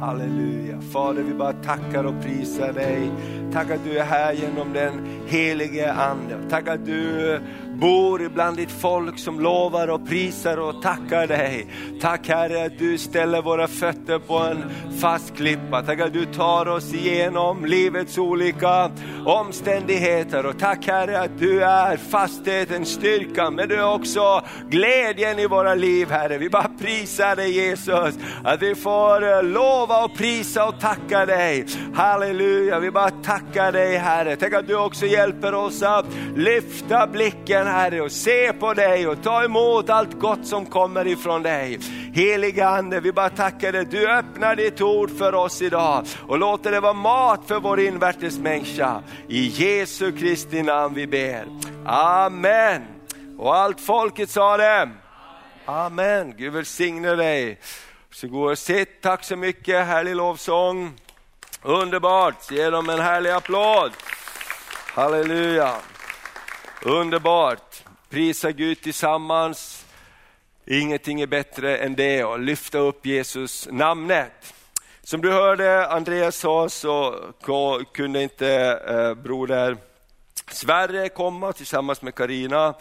Halleluja. Fader, vi bara tackar och prisar dig. Tack att du är här genom den helige Ande. Tack att du bor ibland ditt folk som lovar och prisar och tackar dig. Tack Herre att du ställer våra fötter på en fast klippa. Tack att du tar oss igenom livets olika omständigheter. Och tack Herre att du är fastheten, styrkan, men du är också glädjen i våra liv Herre. Vi bara prisar dig Jesus, att vi får eh, lova och prisa och tacka dig. Halleluja, vi bara tackar dig Herre. Tänk att du också hjälper oss att lyfta blicken Herre och se på dig och ta emot allt gott som kommer ifrån dig. Heliga Ande, vi bara tackar dig. Du öppnar ditt ord för oss idag och låter det vara mat för vår invärtes människa. I Jesu Kristi namn vi ber. Amen. Och allt folket sa det. Amen. Gud välsigne dig. Varsågod och sitt. Tack så mycket. Härlig lovsång. Underbart. Ge dem en härlig applåd. Halleluja. Underbart. Prisa Gud tillsammans. Ingenting är bättre än det och lyfta upp Jesus namnet. Som du hörde Andreas sa så kunde inte eh, broder Sverre komma tillsammans med Karina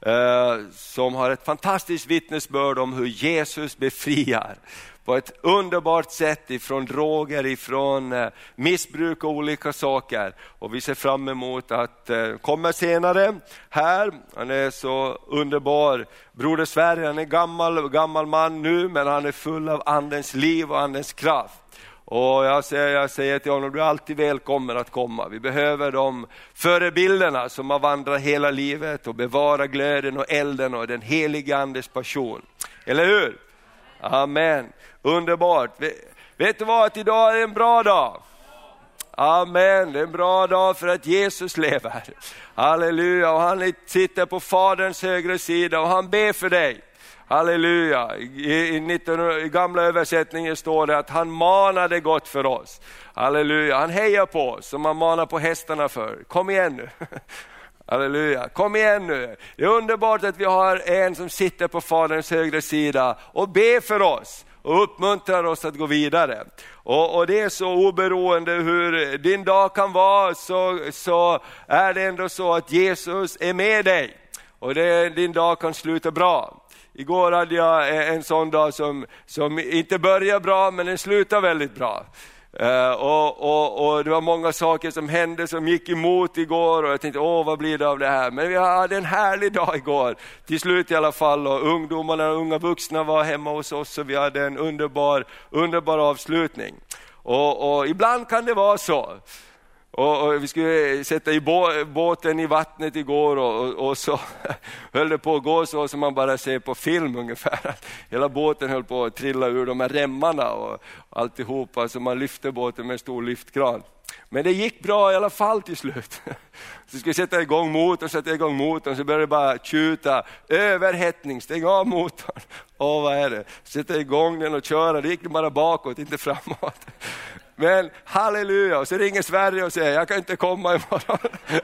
eh, som har ett fantastiskt vittnesbörd om hur Jesus befriar på ett underbart sätt ifrån droger, ifrån eh, missbruk och olika saker. Och vi ser fram emot att eh, komma senare här. Han är så underbar. Broder Sverige, han är gammal, gammal man nu men han är full av andens liv och andens kraft. Och jag säger, jag säger till honom, du är alltid välkommen att komma. Vi behöver de förebilderna som har vandrat hela livet och bevarar glöden och elden och den heliga Andes passion. Eller hur? Amen. Underbart. Vet du vad, att idag är en bra dag. Amen, det är en bra dag för att Jesus lever. Halleluja, och han sitter på Faderns högra sida och han ber för dig. Halleluja, I, i, 19, i gamla översättningen står det att han manade gott för oss. Halleluja, han hejar på oss som man manar på hästarna för. Kom igen nu. Halleluja, kom igen nu. Det är underbart att vi har en som sitter på Faderns högra sida och ber för oss och uppmuntrar oss att gå vidare. Och, och, Det är så oberoende hur din dag kan vara, så, så är det ändå så att Jesus är med dig. Och det, din dag kan sluta bra. Igår hade jag en sån dag som, som inte började bra, men den slutade väldigt bra. Eh, och, och, och, Det var många saker som hände som gick emot igår och jag tänkte, åh vad blir det av det här? Men vi hade en härlig dag igår, till slut i alla fall. Och ungdomarna och unga vuxna var hemma hos oss och vi hade en underbar, underbar avslutning. Och, och ibland kan det vara så och, och, vi skulle sätta i båten i vattnet igår och, och, och, så höll det på att gå så som man bara ser på film ungefär. Hela båten höll på att trilla ur de här remmarna och alltihopa, så man lyfte båten med en stor lyftkran. Men det gick bra i alla fall till slut. Så skulle sätta igång motorn, sätta igång motorn, så började det bara tjuta. Överhettning, stäng av motorn. Åh, vad är det? Sätta igång den och köra, det gick bara bakåt, inte framåt. Men halleluja, och så ringer Sverige och säger, jag kan inte komma imorgon.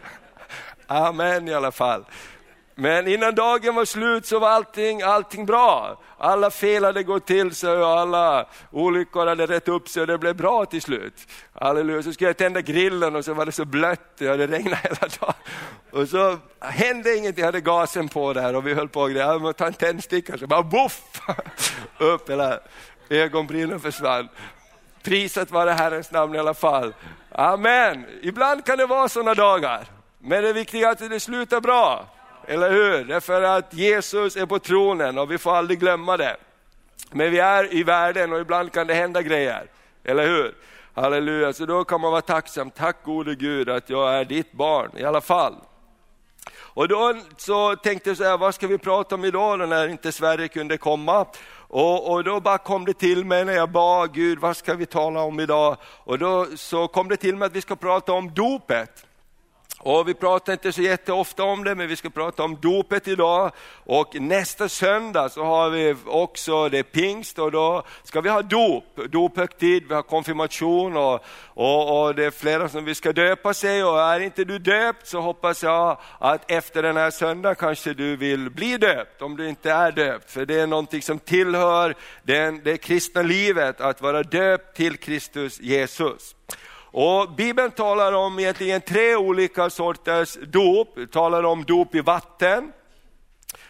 Amen i alla fall. Men innan dagen var slut så var allting, allting bra. Alla fel hade gått till sig och alla olyckor hade rätt upp sig och det blev bra till slut. Halleluja. Så skulle jag tända grillen och så var det så blött, och det regnade hela dagen. Och så hände ingenting, jag hade gasen på där och vi höll på att ta en tändsticka, så bara boff! Upp, hela ögonbrynen försvann. Prisat vare Herrens namn i alla fall. Amen. Ibland kan det vara sådana dagar, men det viktiga är att det slutar bra. Eller hur? Därför att Jesus är på tronen och vi får aldrig glömma det. Men vi är i världen och ibland kan det hända grejer, eller hur? Halleluja, så då kan man vara tacksam. Tack gode Gud att jag är ditt barn i alla fall. Och då så tänkte jag så här, vad ska vi prata om idag när inte Sverige kunde komma? Och, och, då bara kom det till mig när jag bad Gud, vad ska vi tala om idag? Och då så kom det till mig att vi ska prata om dopet. Och vi pratar inte så jätteofta om det, men vi ska prata om dopet idag. Och nästa söndag så har vi också det pingst och då ska vi ha dop, dophögtid, vi har konfirmation och, och, och, det är flera som vi ska döpa sig. Och är inte du döpt så hoppas jag att efter den här söndagen kanske du vill bli döpt, om du inte är döpt. För det är någonting som tillhör den, det kristna livet, att vara döpt till Kristus Jesus. Och Bibeln talar om egentligen tre olika sorters dop. Talar om dop i vatten,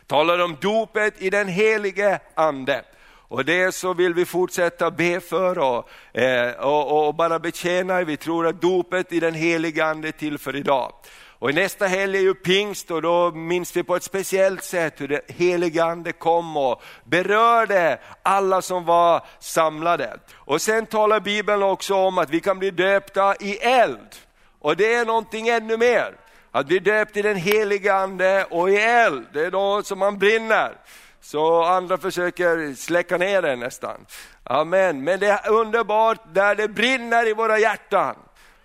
talar om dopet i den helige Ande. Och det så vill vi fortsätta be för och, eh, och, och bara betjäna. Vi tror att dopet i den helige Ande är till för idag. Och nästa helg är ju pingst och då minns vi på ett speciellt sätt hur det heliga ande kom och berörde alla som var samlade. Och sen talar Bibeln också om att vi kan bli döpta i eld. Och det är någonting ännu mer. Att bli döpt i den heliga ande och i eld, det är då som man brinner. Så andra försöker släcka ner den nästan. Amen. Men det är underbart där det brinner i våra hjärtan.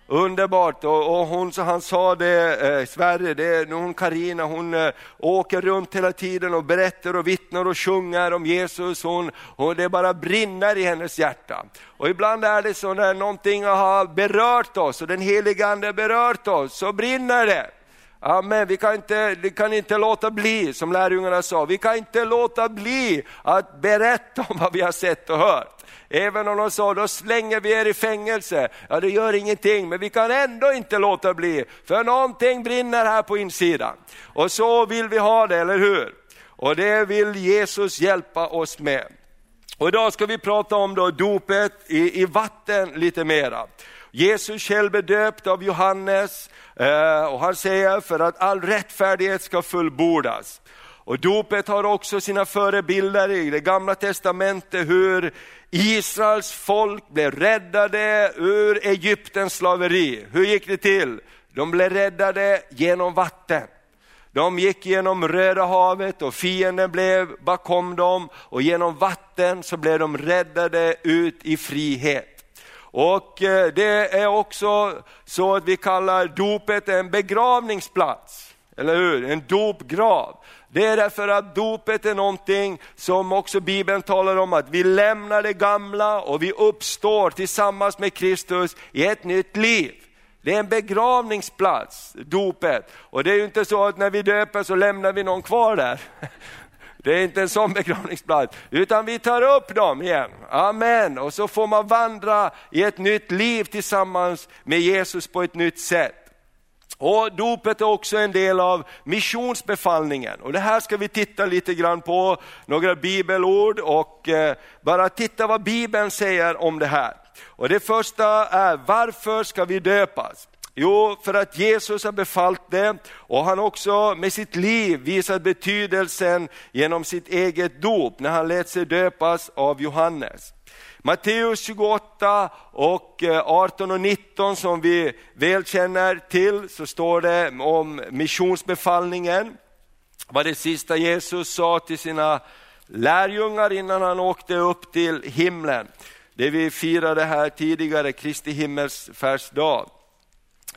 Underbart, och, och hon, så han sa det, eh, Sverige, det, hon Karina, hon eh, åker runt hela tiden och berättar och vittnar och sjunger om Jesus. Hon, och det bara brinner i hennes hjärta. Och ibland är det så när någonting har berört oss och den heliga Ande berört oss, så brinner det. Amen. Vi kan, inte, vi kan inte låta bli, som lärjungarna sa, vi kan inte låta bli att berätta om vad vi har sett och hört. Även om de sa, då slänger vi er i fängelse. Ja, det gör ingenting, men vi kan ändå inte låta bli, för någonting brinner här på insidan. Och så vill vi ha det, eller hur? Och det vill Jesus hjälpa oss med. Och idag ska vi prata om då dopet i, i vatten lite mera. Jesus själv är döpt av Johannes eh, och han säger för att all rättfärdighet ska fullbordas. Och dopet har också sina förebilder i det gamla testamentet hur Israels folk blev räddade ur Egyptens slaveri. Hur gick det till? De blev räddade genom vatten. De gick genom Röda havet och fienden blev bakom dem och genom vatten så blev de räddade ut i frihet. Och eh, det är också så att vi kallar dopet en begravningsplats, eller hur? En dopgrav. Det är därför att dopet är någonting som också Bibeln talar om, att vi lämnar det gamla och vi uppstår tillsammans med Kristus i ett nytt liv. Det är en begravningsplats, dopet. Och det är ju inte så att när vi döper så lämnar vi någon kvar där. Det är inte en sån begravningsplats, utan vi tar upp dem igen. Amen. Och så får man vandra i ett nytt liv tillsammans med Jesus på ett nytt sätt. Och Dopet är också en del av missionsbefallningen. Och det här ska vi titta lite grann på, några bibelord och eh, bara titta vad Bibeln säger om det här. Och Det första är, varför ska vi döpas? Jo, för att Jesus har befallt det och han också med sitt liv visat betydelsen genom sitt eget dop när han lät sig döpas av Johannes. Matteus 28 och eh, 18 och 19 som vi väl känner till så står det om missionsbefallningen. Vad det sista Jesus sa till sina lärjungar innan han åkte upp till himlen. Det vi firade här tidigare, Kristi himmelsfärdsdag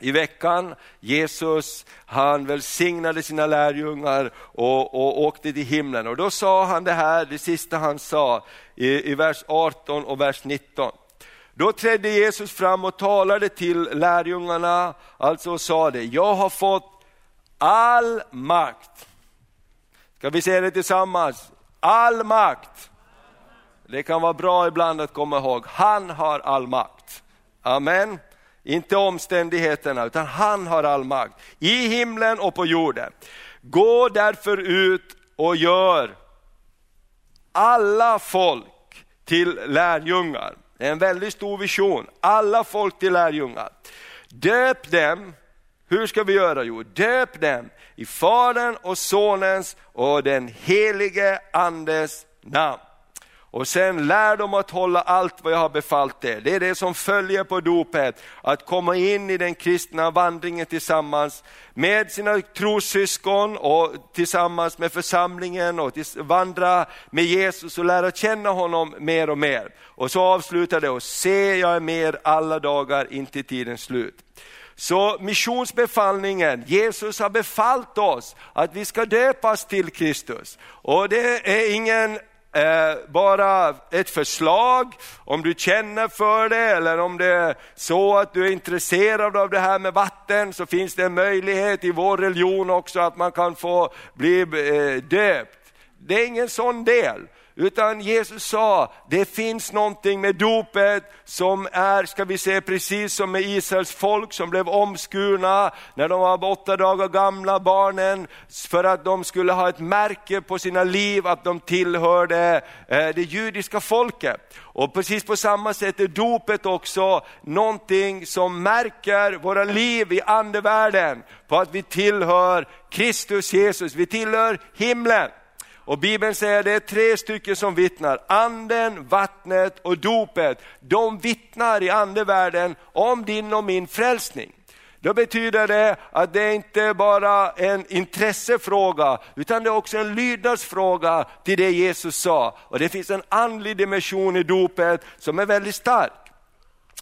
i veckan. Jesus han välsignade sina lärjungar och, och åkte till himlen. Och då sa han det här, det sista han sa i, i vers 18 och vers 19. Då trädde Jesus fram och talade till lärjungarna, alltså och sa det, jag har fått all makt. Ska vi säga det tillsammans? All makt. Det kan vara bra ibland att komma ihåg, han har all makt. Amen. Inte omständigheterna, utan han har all makt. I himlen och på jorden. Gå därför ut och gör alla folk till lärjungar. Det är en väldigt stor vision. Alla folk till lärjungar. Döp dem, hur ska vi göra? Jo, döp dem i Faderns och Sonens och den helige Andes namn. Och sen lär dem att hålla allt vad jag har befallt er. Det är det som följer på dopet, att komma in i den kristna vandringen tillsammans med sina trossyskon och tillsammans med församlingen och vandra med Jesus och lära känna honom mer och mer. Och så avslutar det och se jag är med alla dagar in till tidens slut. Så missionsbefallningen, Jesus har befallt oss att vi ska döpas till Kristus. Och det är ingen eh, bara ett förslag, om du känner för det eller om det är så att du är intresserad av det här med vatten så finns det en möjlighet i vår religion också att man kan få bli eh, döpt. Det är ingen sån del. Utan Jesus sa, det finns någonting med dopet som är, ska vi säga precis som med Israels folk som blev omskurna när de var åtta dagar gamla, barnen, för att de skulle ha ett märke på sina liv att de tillhörde eh, det judiska folket. Och precis på samma sätt är dopet också någonting som märker våra liv i andevärlden på att vi tillhör Kristus Jesus, vi tillhör himlen. Och Bibeln säger att det är tre stycken som vittnar, anden, vattnet och dopet. De vittnar i andevärlden om din och min frälsning. Då betyder det att det inte bara är en intressefråga, utan det är också en lydnadsfråga till det Jesus sa. Och det finns en andlig dimension i dopet som är väldigt stark.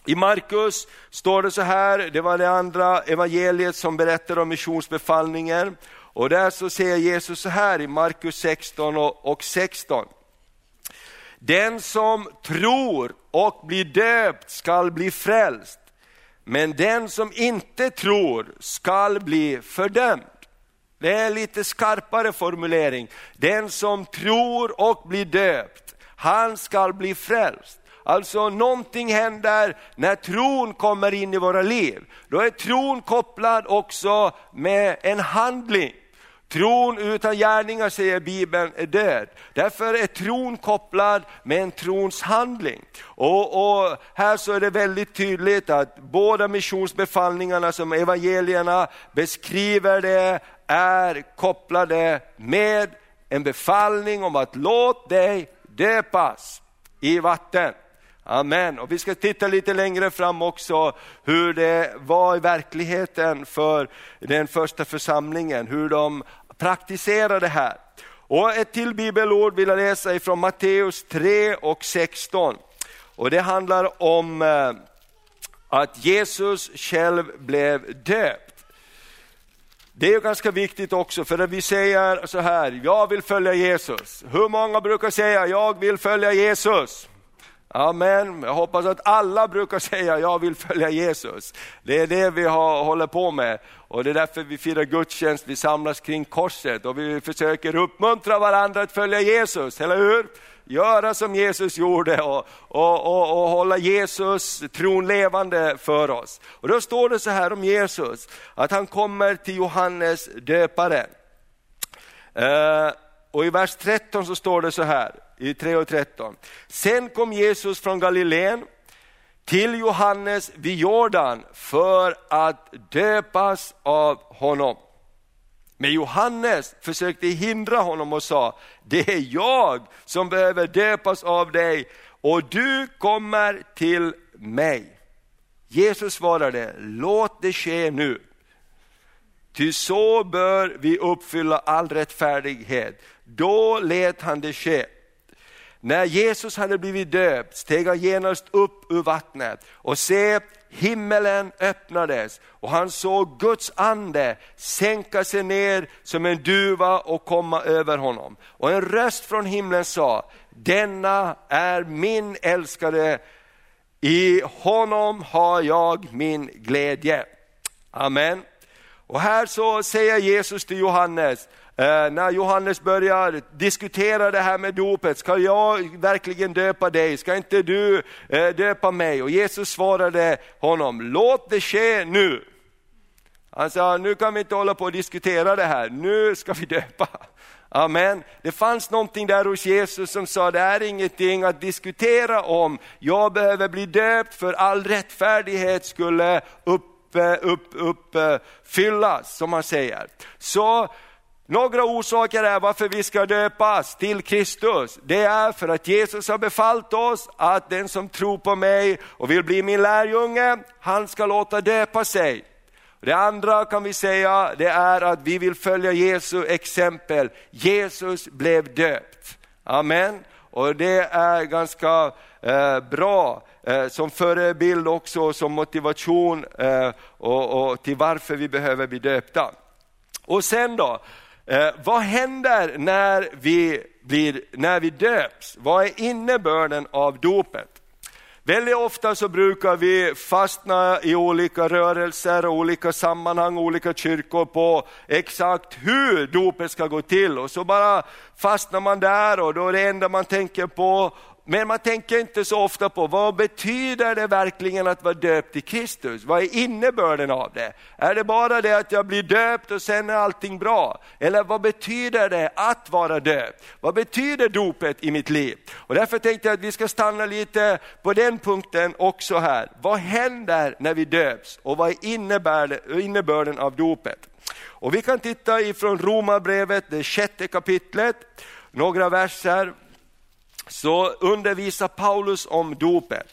I Markus står det så här, det var det andra evangeliet som berättar om missionsbefallningen. Och där så säger Jesus så här i Markus 16 och 16. Den som tror och blir döpt skall bli frälst, men den som inte tror skall bli fördömd. Det är en lite skarpare formulering. Den som tror och blir döpt, han skall bli frälst. Alltså någonting händer när tron kommer in i våra liv. Då är tron kopplad också med en handling. Tron utan gärningar, säger Bibeln, är död. Därför är tron kopplad med en trons handling. Och, och, här så är det väldigt tydligt att båda missionsbefallningarna som evangelierna beskriver det, är kopplade med en befallning om att låt dig döpas i vatten. Amen. Och vi ska titta lite längre fram också hur det var i verkligheten för den första församlingen, hur de praktiserade det här. Och ett till bibelord vill jag läsa ifrån Matteus 3 och 16. Och det handlar om eh, att Jesus själv blev döpt. Det är ganska viktigt också, för att vi säger så här, jag vill följa Jesus. Hur många brukar säga, jag vill följa Jesus? Amen. Jag hoppas att alla brukar säga, jag vill följa Jesus. Det är det vi har, håller på med. Och det är därför vi firar gudstjänst, vi samlas kring korset och vi försöker uppmuntra varandra att följa Jesus, eller hur? Göra som Jesus gjorde och, och, och, och hålla Jesus tron levande för oss. Och då står det så här om Jesus, att han kommer till Johannes döparen. Uh, och i vers 13 så står det så här, i 3 och 13. Sen kom Jesus från Galileen till Johannes vid Jordan för att döpas av honom. Men Johannes försökte hindra honom och sa, det är jag som behöver döpas av dig och du kommer till mig. Jesus svarade, låt det ske nu. Ty så bör vi uppfylla all rättfärdighet. Då lät han det ske. När Jesus hade blivit döpt steg han genast upp ur vattnet och se, himmelen öppnades och han såg Guds ande sänka sig ner som en duva och komma över honom. Och en röst från himlen sa, denna är min älskade, i honom har jag min glädje. Amen. Och här så säger Jesus till Johannes, Eh, när Johannes börjar diskutera det här med dopet, ska jag verkligen döpa dig? Ska inte du eh, döpa mig? Och Jesus svarade honom, låt det ske nu. Han sa, nu kan vi inte hålla på och diskutera det här, nu ska vi döpa. Amen. Det fanns någonting där hos Jesus som sa, det är ingenting att diskutera om. Jag behöver bli döpt för all rättfärdighet skulle upp, eh, upp, uppfyllas, som man säger. Så några orsaker är varför vi ska döpas till Kristus. Det är för att Jesus har befallt oss att den som tror på mig och vill bli min lärjunge, han ska låta döpa sig. Det andra kan vi säga, det är att vi vill följa Jesu exempel. Jesus blev döpt. Amen. och det är ganska eh, bra eh, som förebild också, som motivation eh, och, och till varför vi behöver bli döpta. Och sen då, eh, vad händer när vi, blir, när vi döps? Vad är innebörden av dopet? Väldigt ofta så brukar vi fastna i olika rörelser, olika sammanhang, olika kyrkor på exakt hur dopet ska gå till och så bara fastnar man där och då är det enda man tänker på men man tänker inte så ofta på vad betyder det verkligen att vara döpt i Kristus? Vad är innebörden av det? Är det bara det att jag blir döpt och sen är allting bra? Eller vad betyder det att vara döpt? Vad betyder dopet i mitt liv? Och därför tänkte jag att vi ska stanna lite på den punkten också här. Vad händer när vi döps och vad är innebörden av dopet? Och vi kan titta ifrån Romarbrevet, det sjätte kapitlet, några verser så undervisar Paulus om dopet.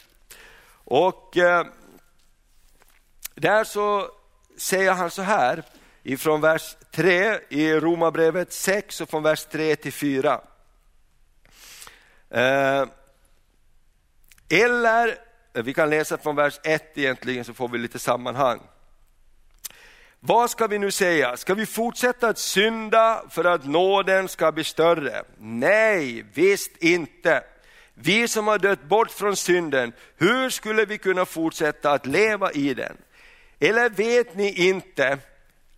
Och eh, där så säger han så här ifrån vers 3 i Romarbrevet 6 och från vers 3 till 4. Eh, eller, vi kan läsa från vers 1 egentligen så får vi lite sammanhang. Vad ska vi nu säga? Ska vi fortsätta att synda för att nåden ska bli större? Nej, visst inte. Vi som har dött bort från synden, hur skulle vi kunna fortsätta att leva i den? Eller vet ni inte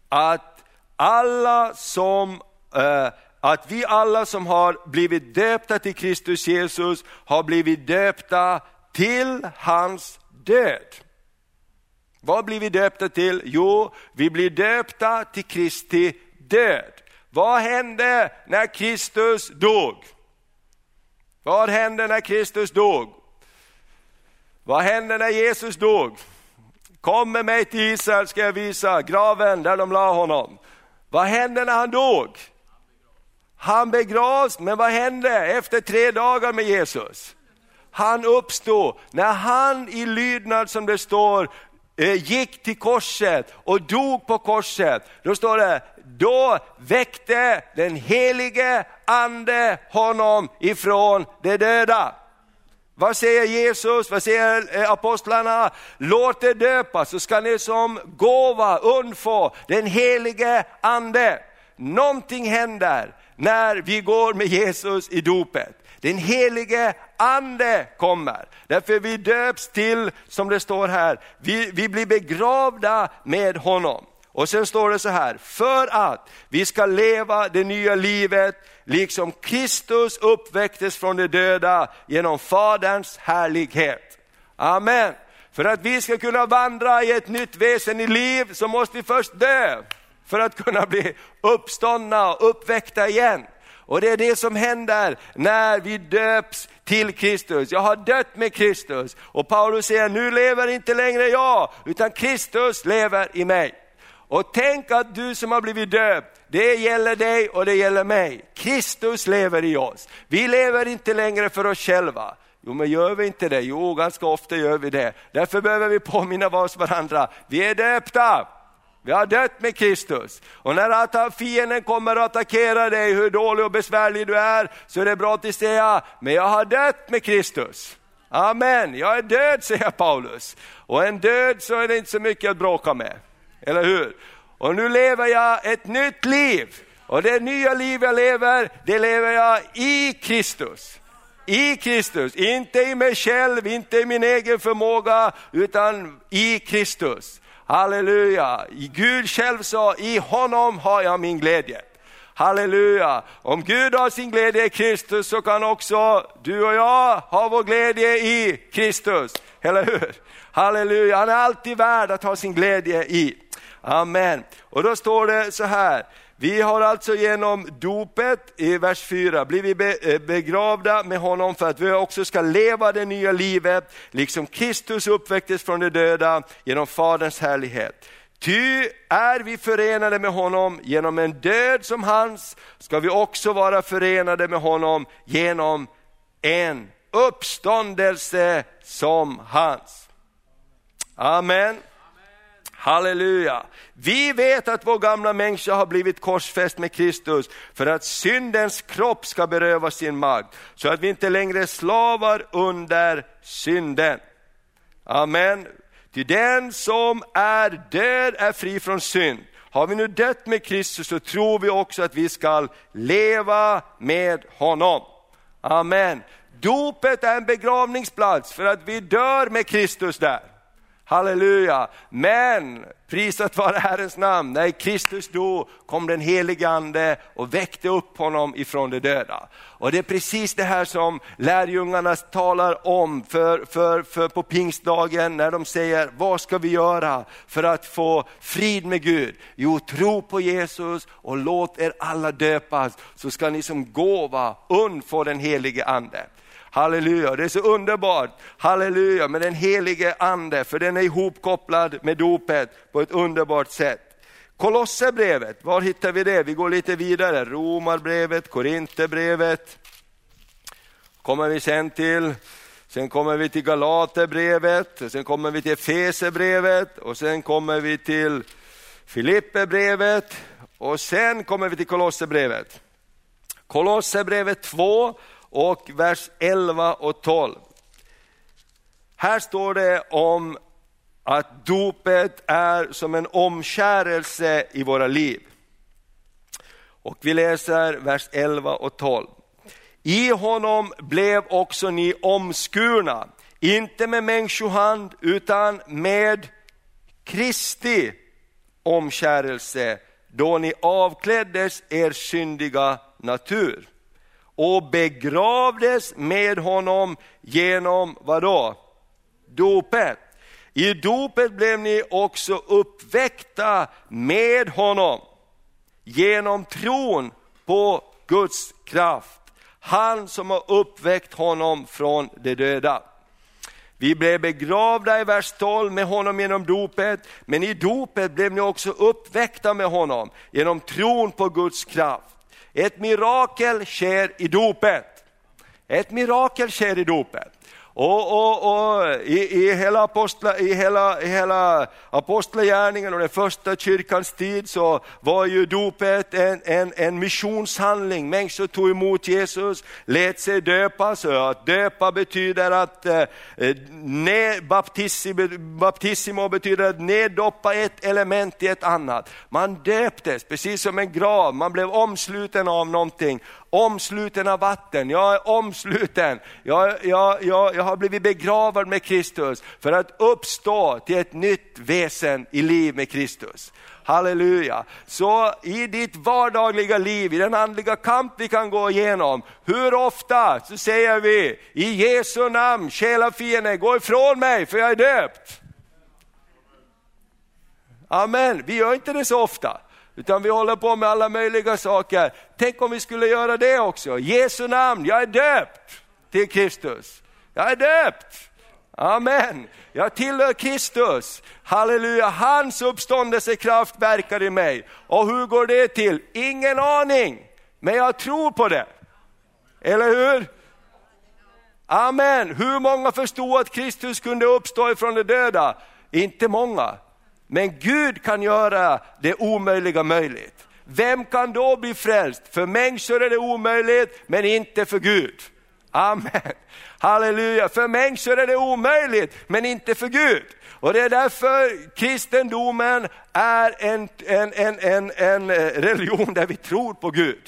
att alla som äh, att vi alla som har blivit döpta till Kristus Jesus har blivit döpta till hans död. Vad blir vi döpta till? Jo, vi blir döpta till Kristi död. Vad hände när Kristus dog? Vad hände när Kristus dog? Vad hände när Jesus dog? Kom med mig till Israel ska jag visa graven där de la honom. Vad hände när han dog? Han begravs, men vad hände efter tre dagar med Jesus? Han uppstod. När han i lydnad som det står Eh, gick till korset och dog på korset, då står det, då väckte den helige ande honom ifrån de döda. Vad säger Jesus, vad säger eh, apostlarna? Låt er döpa så ska ni som gåva undfå den helige ande. Någonting händer när vi går med Jesus i dopet. Den helige ande kommer. Därför vi döps till, som det står här, vi, vi blir begravda med honom. Och sen står det så här, för att vi ska leva det nya livet liksom Kristus uppväcktes från de döda genom Faderns härlighet. Amen. För att vi ska kunna vandra i ett nytt väsen i liv så måste vi först dö för att kunna bli uppståndna och uppväckta igen. Och det är det som händer när vi döps till Kristus. Jag har dött med Kristus. Och Paulus säger, nu lever inte längre jag, utan Kristus lever i mig. Och tänk att du som har blivit döpt, det gäller dig och det gäller mig. Kristus lever i oss. Vi lever inte längre för oss själva. Jo, men gör vi inte det? Jo, ganska ofta gör vi det. Därför behöver vi påminna oss varandra. Vi är döpta. Vi har dött med Kristus. Och när fienden kommer och attackerar dig, hur dålig och besvärlig du är, så är det bra att säga, men jag har dött med Kristus. Amen, jag är död säger Paulus. Och en död så är det inte så mycket att bråka med, eller hur? Och nu lever jag ett nytt liv. Och det nya liv jag lever, det lever jag i Kristus. I Kristus, inte i mig själv, inte i min egen förmåga, utan i Kristus. Halleluja! Gud själv sa, i honom har jag min glädje. Halleluja! Om Gud har sin glädje i Kristus så kan också du och jag ha vår glädje i Kristus. Eller hur? Halleluja, han är alltid värd att ha sin glädje i. Amen. Och då står det så här, vi har alltså genom dopet i vers 4 blivit eh, begravda med honom för att vi också ska leva det nya livet, liksom Kristus uppväcktes från de döda genom Faderns härlighet. Ty är vi förenade med honom genom en död som hans, ska vi också vara förenade med honom genom en uppståndelse som hans. Amen. Halleluja! Vi vet att vår gamla människa har blivit korsfäst med Kristus för att syndens kropp ska berövas sin makt, så att vi inte längre är slavar under synden. Amen. Till den som är död är fri från synd. Har vi nu dött med Kristus så tror vi också att vi ska leva med honom. Amen. Dopet är en begravningsplats för att vi dör med Kristus där. Halleluja! Men prisat vare Herrens namn, när Kristus dog kom den helige Ande och väckte upp honom ifrån de döda. Och det är precis det här som lärjungarna talar om för, för, för på pingstdagen när de säger, vad ska vi göra för att få frid med Gud? Jo, tro på Jesus och låt er alla döpas så ska ni som gåva undfå den helige Ande. Halleluja, det är så underbart. Halleluja med den helige ande, för den är ihopkopplad med dopet på ett underbart sätt. Kolosserbrevet, var hittar vi det? Vi går lite vidare. Romarbrevet, Korinthierbrevet kommer vi sen till. Sen kommer vi till Galaterbrevet, sen kommer vi till Efesebrevet och sen kommer vi till Filipperbrevet och sen kommer vi till Kolosserbrevet. Kolosserbrevet 2 och vers 11 och 12. Här står det om att dopet är som en omkärelse i våra liv. Och vi läser vers 11 och 12. I honom blev också ni omskurna, inte med människohand utan med Kristi omkärelse, då ni avkläddes er syndiga natur och begravdes med honom genom vadå? Dopet. I dopet blev ni också uppväckta med honom genom tron på Guds kraft. Han som har uppväckt honom från de döda. Vi blev begravda i vers 12 med honom genom dopet, men i dopet blev ni också uppväckta med honom genom tron på Guds kraft. Ett mirakel sker i dopet. Ett mirakel sker i dopet. Och, och, och i, i, hela apostla, i, hela, i hela apostlagärningen och den första kyrkans tid så var ju dopet en, en, en missionshandling. Människor tog emot Jesus, lät sig döpas. Att döpa betyder att, eh, ne, baptissimo, baptissimo betyder att neddoppa ett element i ett annat. Man döptes precis som en grav, man blev omsluten av någonting omsluten av vatten, jag är omsluten, jag, jag, jag, jag har blivit begravad med Kristus för att uppstå till ett nytt väsen i liv med Kristus. Halleluja! Så i ditt vardagliga liv, i den andliga kamp vi kan gå igenom, hur ofta så säger vi i Jesu namn, själafiende, gå ifrån mig för jag är döpt. Amen, vi gör inte det så ofta. Utan vi håller på med alla möjliga saker. Tänk om vi skulle göra det också. Jesu namn, jag är döpt till Kristus. Jag är döpt. Amen. Jag tillhör Kristus. Halleluja, hans uppståndelsekraft verkar i mig. Och hur går det till? Ingen aning, men jag tror på det. Eller hur? Amen. Hur många förstod att Kristus kunde uppstå ifrån de döda? Inte många. Men Gud kan göra det omöjliga möjligt. Vem kan då bli frälst? För människor är det omöjligt, men inte för Gud. Amen. Halleluja, för människor är det omöjligt, men inte för Gud. Och det är därför kristendomen är en, en, en, en, en eh, religion där vi tror på Gud.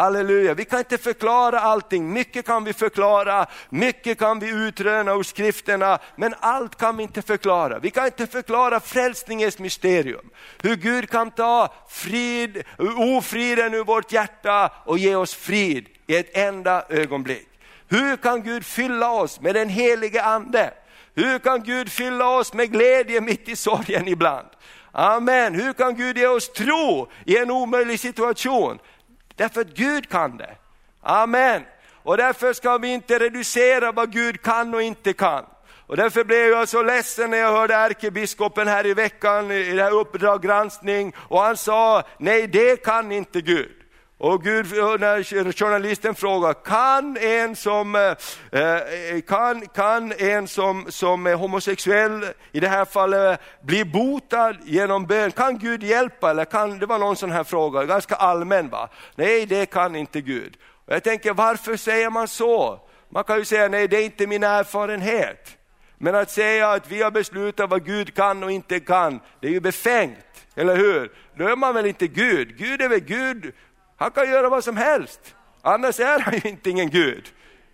Halleluja, vi kan inte förklara allting, mycket kan vi förklara, mycket kan vi utröna ur skrifterna, men allt kan vi inte förklara. Vi kan inte förklara frälsningens mysterium, hur Gud kan ta frid, ofriden ur vårt hjärta och ge oss frid i ett enda ögonblick. Hur kan Gud fylla oss med den helige ande? Hur kan Gud fylla oss med glädje mitt i sorgen ibland? Amen. Hur kan Gud ge oss tro i en omöjlig situation? Därför att Gud kan det. Amen. Och därför ska vi inte reducera vad Gud kan och inte kan. Och därför blev jag så ledsen när jag hörde ärkebiskopen här i veckan i det här Uppdrag granskning och han sa, nej det kan inte Gud. Och Gud, när journalisten frågar, kan en som, eh, eh, kan, kan en som, som är homosexuell, i det här fallet, bli botad genom bön? Kan Gud hjälpa? Eller kan, det var någon sån här fråga, ganska allmän. Va? Nej, det kan inte Gud. Och jag tänker, varför säger man så? Man kan ju säga, nej det är inte min erfarenhet. Men att säga att vi har beslutat vad Gud kan och inte kan, det är ju befängt, eller hur? Då är man väl inte Gud? Gud är väl Gud, han kan göra vad som helst. Annars är han ju inte ingen Gud.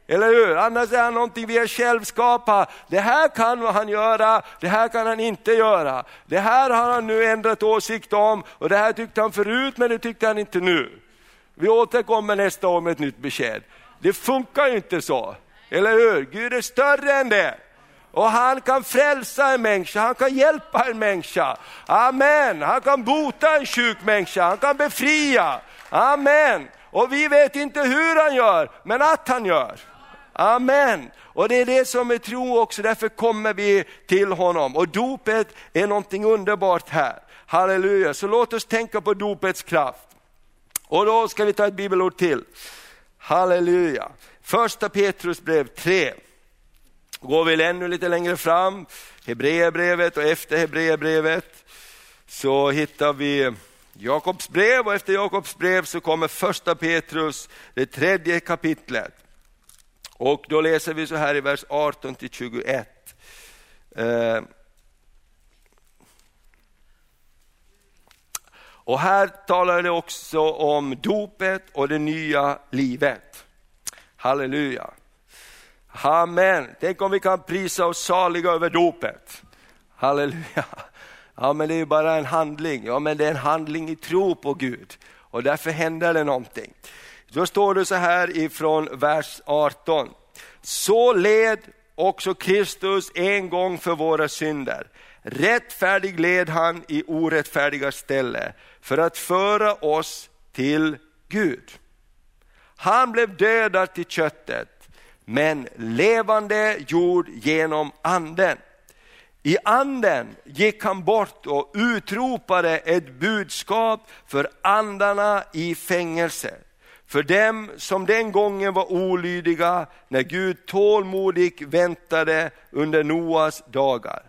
Eller hur? Annars är han någonting vi är självskapade. Det här kan han göra, det här kan han inte göra. Det här har han nu ändrat åsikt om och det här tyckte han förut men det tyckte han inte nu. Vi återkommer nästa år med ett nytt besked. Det funkar ju inte så, eller hur? Gud är större än det. Och han kan frälsa en människa, han kan hjälpa en människa. Amen, han kan bota en sjuk människa, han kan befria. Amen. Och vi vet inte hur han gör, men att han gör. Amen. Och det är det som är tro också, därför kommer vi till honom. Och dopet är någonting underbart här. Halleluja, så låt oss tänka på dopets kraft. Och då ska vi ta ett bibelord till. Halleluja. Första Petrus brev 3. Går vi ännu lite längre fram, Hebreerbrevet och efter Hebreerbrevet så hittar vi Jakobs brev och efter Jakobs brev så kommer första Petrus, det tredje kapitlet. Och då läser vi så här i vers 18 till 21. Eh, och här talar det också om dopet och det nya livet. Halleluja. Amen. Tänk om vi kan prisa oss saliga över dopet. Halleluja. Ja men det är ju bara en handling. Ja men det är en handling i tro på Gud. Och därför händer det någonting. Då står det så här ifrån vers 18. Så led också Kristus en gång för våra synder. Rättfärdig led han i orättfärdiga ställe för att föra oss till Gud. Han blev dödad till köttet, men levande gjord genom anden. I anden gick han bort och utropade ett budskap för andarna i fängelse. För dem som den gången var olydiga när Gud tålmodigt väntade under Noas dagar.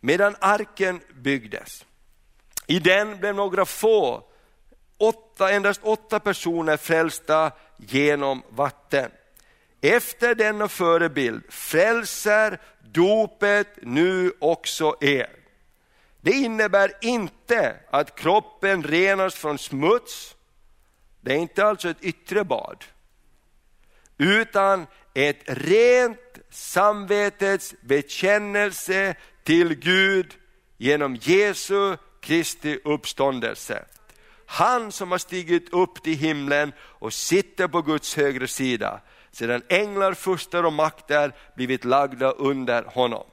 Medan arken byggdes. I den blev några få, åtta, endast åtta personer frälsta genom vatten. Efter denna förebild frälser dopet nu också er. Det innebär inte att kroppen renas från smuts, det är inte alltså ett yttre bad, utan ett rent samvetets bekännelse till Gud genom Jesu Kristi uppståndelse. Han som har stigit upp till himlen och sitter på Guds högra sida sedan änglar, furstar och makter blivit lagda under honom.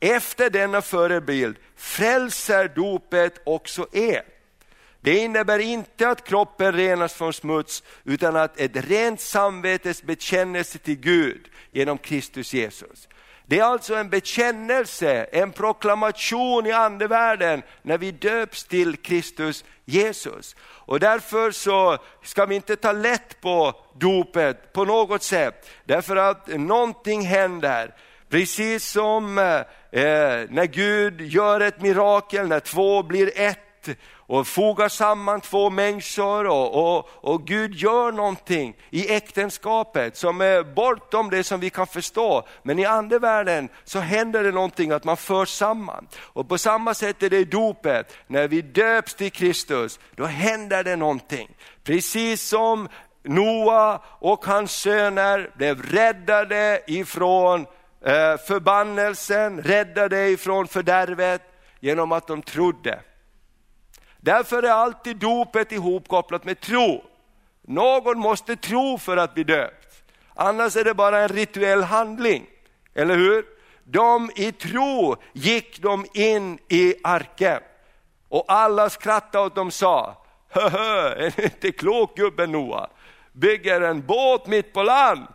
Efter denna förebild frälser dopet också er. Det innebär inte att kroppen renas från smuts utan att ett rent samvetes bekännelse till Gud genom Kristus Jesus. Det är alltså en bekännelse, en proklamation i andevärlden när vi döps till Kristus Jesus. Och därför så ska vi inte ta lätt på dopet på något sätt, därför att någonting händer. Precis som eh, när Gud gör ett mirakel, när två blir ett och fogar samman två människor och, och, och Gud gör någonting i äktenskapet som är bortom det som vi kan förstå. Men i andevärlden så händer det någonting att man förs samman. Och på samma sätt är det i dopet, när vi döps till Kristus, då händer det någonting. Precis som Noa och hans söner blev räddade ifrån eh, förbannelsen, räddade ifrån fördärvet genom att de trodde. Därför är alltid dopet ihopkopplat med tro. Någon måste tro för att bli döpt. Annars är det bara en rituell handling, eller hur? De i tro gick de in i arken och alla skrattade och sa, höhö, är du inte klok gubben Noa? Bygger en båt mitt på land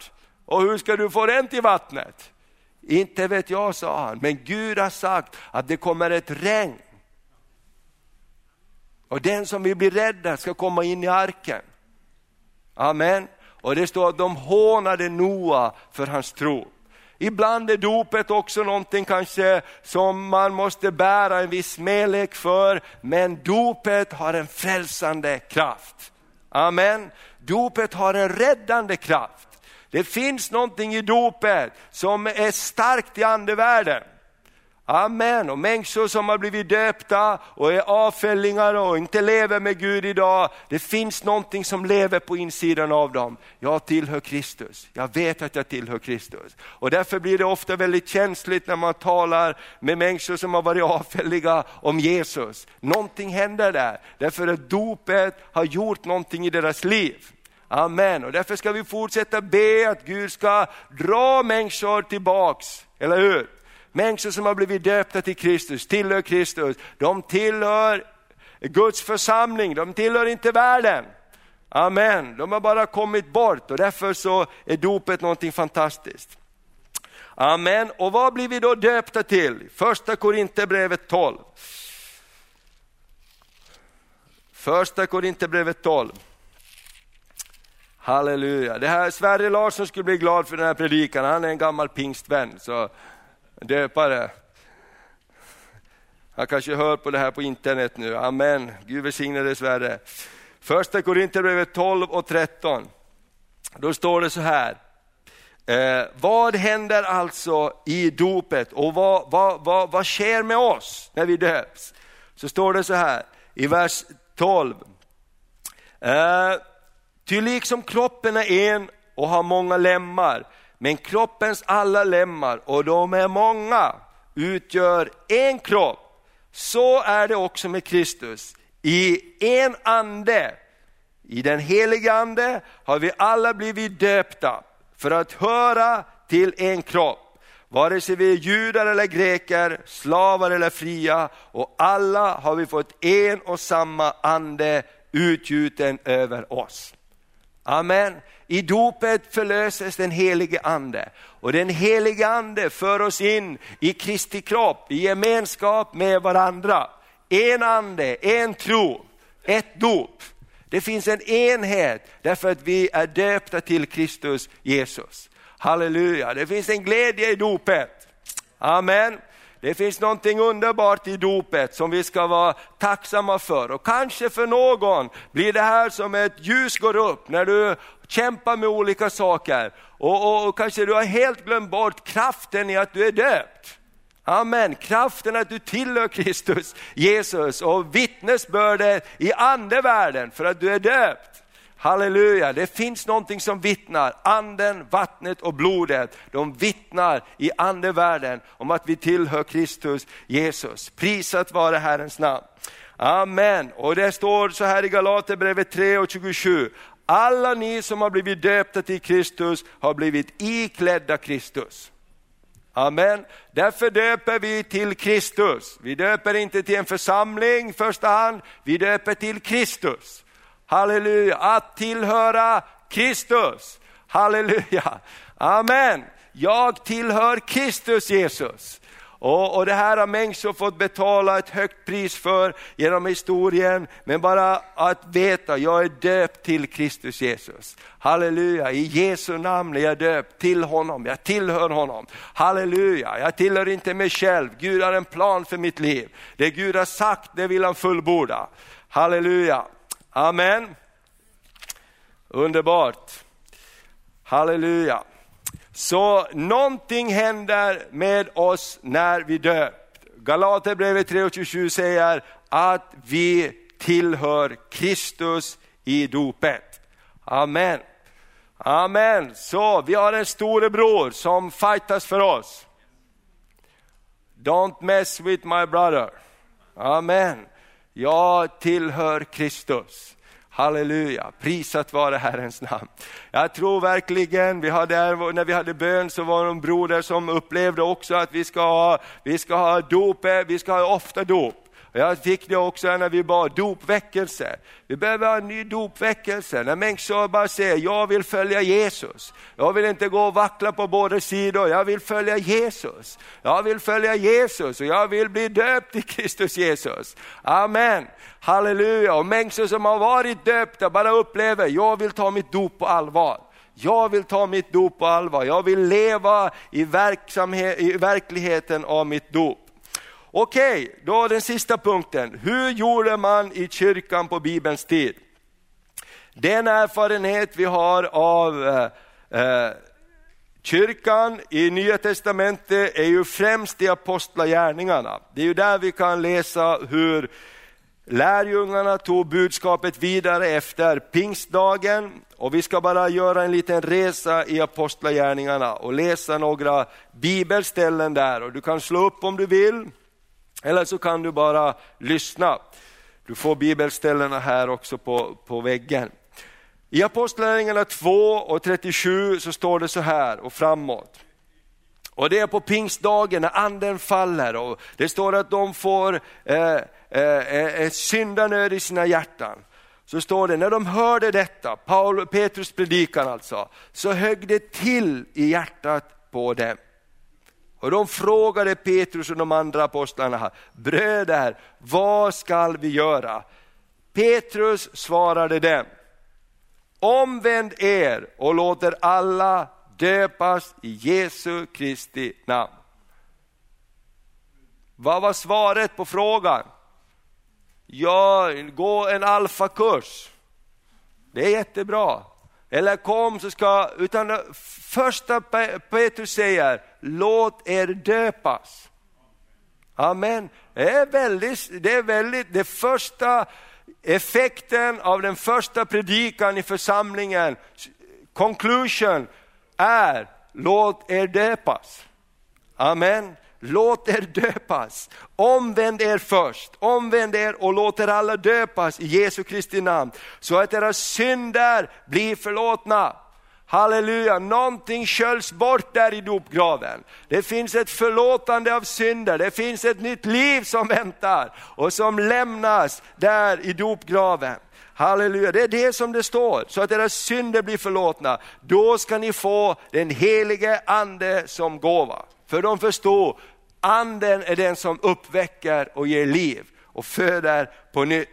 och hur ska du få den till vattnet? Inte vet jag, sa han, men Gud har sagt att det kommer ett regn och den som vill bli räddad ska komma in i arken. Amen. Och det står att de hånade Noa för hans tro. Ibland är dopet också någonting kanske som man måste bära en viss smälek för, men dopet har en frälsande kraft. Amen. Dopet har en räddande kraft. Det finns någonting i dopet som är starkt i andevärlden. Amen. Och människor som har blivit döpta och är avfällingar och inte lever med Gud idag. Det finns någonting som lever på insidan av dem. Jag tillhör Kristus. Jag vet att jag tillhör Kristus. Och därför blir det ofta väldigt känsligt när man talar med människor som har varit avfälliga om Jesus. Någonting händer där, därför att dopet har gjort någonting i deras liv. Amen. Och därför ska vi fortsätta be att Gud ska dra människor tillbaks, eller hur? Människor som har blivit döpta till Kristus, tillhör Kristus, de tillhör Guds församling, de tillhör inte världen. Amen, de har bara kommit bort och därför så är dopet någonting fantastiskt. Amen, och vad blir vi då döpta till? Första Korinthierbrevet 12. Första Korinthierbrevet 12. Halleluja. Det här, Sverre Larsson skulle bli glad för den här predikan, han är en gammal pingstvän. Så döpare. Han kanske hör på det här på internet nu. Amen. Gud välsigne dig Sverre. Första Korinthierbrevet 12 och 13. Då står det så här. Eh, vad händer alltså i dopet och vad, vad, vad, vad sker med oss när vi döps? Så står det så här i vers 12. Eh, Ty liksom kroppen är en och har många lemmar, men kroppens alla lemmar, och de är många, utgör en kropp. Så är det också med Kristus. I en ande, i den helige ande, har vi alla blivit döpta för att höra till en kropp. Vare sig vi är judar eller greker, slavar eller fria, och alla har vi fått en och samma ande utgjuten över oss. Amen. I dopet förlöses den helige ande och den helige ande för oss in i Kristi kropp, i gemenskap med varandra. En ande, en tro, ett dop. Det finns en enhet därför att vi är döpta till Kristus Jesus. Halleluja, det finns en glädje i dopet. Amen. Det finns någonting underbart i dopet som vi ska vara tacksamma för. Och kanske för någon blir det här som ett ljus går upp när du kämpar med olika saker. Och, och, och kanske du har helt glömt bort kraften i att du är döpt. Amen, kraften att du tillhör Kristus, Jesus och vittnesbördet i andevärlden för att du är döpt. Halleluja, det finns någonting som vittnar, anden, vattnet och blodet, de vittnar i andevärlden om att vi tillhör Kristus Jesus. Prisat vare Herrens namn. Amen, och det står så här i Galaterbrevet 3 och 27. Alla ni som har blivit döpta till Kristus har blivit iklädda Kristus. Amen. Därför döper vi till Kristus. Vi döper inte till en församling i första hand, vi döper till Kristus. Halleluja, att tillhöra Kristus. Halleluja, amen. Jag tillhör Kristus Jesus. Och, och, det här har människor fått betala ett högt pris för genom historien, men bara att veta, jag är döpt till Kristus Jesus. Halleluja, i Jesu namn är jag döpt till honom, jag tillhör honom. Halleluja, jag tillhör inte mig själv, Gud har en plan för mitt liv. Det Gud har sagt, det vill han fullborda. Halleluja. Amen. Underbart. Halleluja. Så någonting händer med oss när vi döpt. Galaterbrevet 3.27 säger att vi tillhör Kristus i dopet. Amen. Amen. Så vi har en storebror som fightas för oss. Don't mess with my brother. Amen. Jag tillhör Kristus. Halleluja, prisat vare Herrens namn. Jag tror verkligen, vi hade, när vi hade bön så var det en broder som upplevde också att vi ska ha, vi ska ha dop, vi ska ha ofta dop. Jag fick det också när vi bad dopväckelse. Vi behöver ha en ny dopväckelse, när människor bara säger, jag vill följa Jesus. Jag vill inte gå och vackla på båda sidor, jag vill följa Jesus. Jag vill följa Jesus och jag vill bli döpt i Kristus Jesus. Amen. Halleluja. Och människor som har varit döpta bara upplever, jag vill ta mitt dop på allvar. Jag vill ta mitt dop på allvar, jag vill leva i, verksamhet, i verkligheten av mitt dop. Okej, då den sista punkten. Hur gjorde man i kyrkan på Bibelns tid? Den erfarenhet vi har av eh, eh, kyrkan i Nya Testamentet är ju främst i apostlagärningarna. Det är ju där vi kan läsa hur lärjungarna tog budskapet vidare efter pingstdagen och vi ska bara göra en liten resa i apostlagärningarna och läsa några bibelställen där och du kan slå upp om du vill eller så kan du bara lyssna. Du får bibelställena här också på, på väggen. I Apostlagärningarna 2 och 37 så står det så här och framåt. Och det är på pingstdagen när anden faller och det står att de får eh, eh, eh syndanöd i sina hjärtan. Så står det, när de hörde detta, Paul, Petrus predikan alltså, så högg det till i hjärtat på dem. Och de frågade Petrus och de andra apostlarna, bröder, vad skall vi göra? Petrus svarade dem, omvänd er och låter alla döpas i Jesu Kristi namn. Vad var svaret på frågan? Ja, gå en alfakurs. Det är jättebra. Eller kom så ska, utan första Petrus säger, låt er döpas. Amen. Det är väldigt, det är väldigt, det första effekten av den första predikan i församlingen, conclusion, är låt er döpas. Amen. Låt er döpas. Omvänd er först, omvänd er och låt er alla döpas i Jesu Kristi namn, så att era synder blir förlåtna. Halleluja, någonting sköljs bort där i dopgraven. Det finns ett förlåtande av synder, det finns ett nytt liv som väntar och som lämnas där i dopgraven. Halleluja, det är det som det står, så att era synder blir förlåtna. Då ska ni få den helige ande som gåva. För de förstår, anden är den som uppväcker och ger liv och föder på nytt.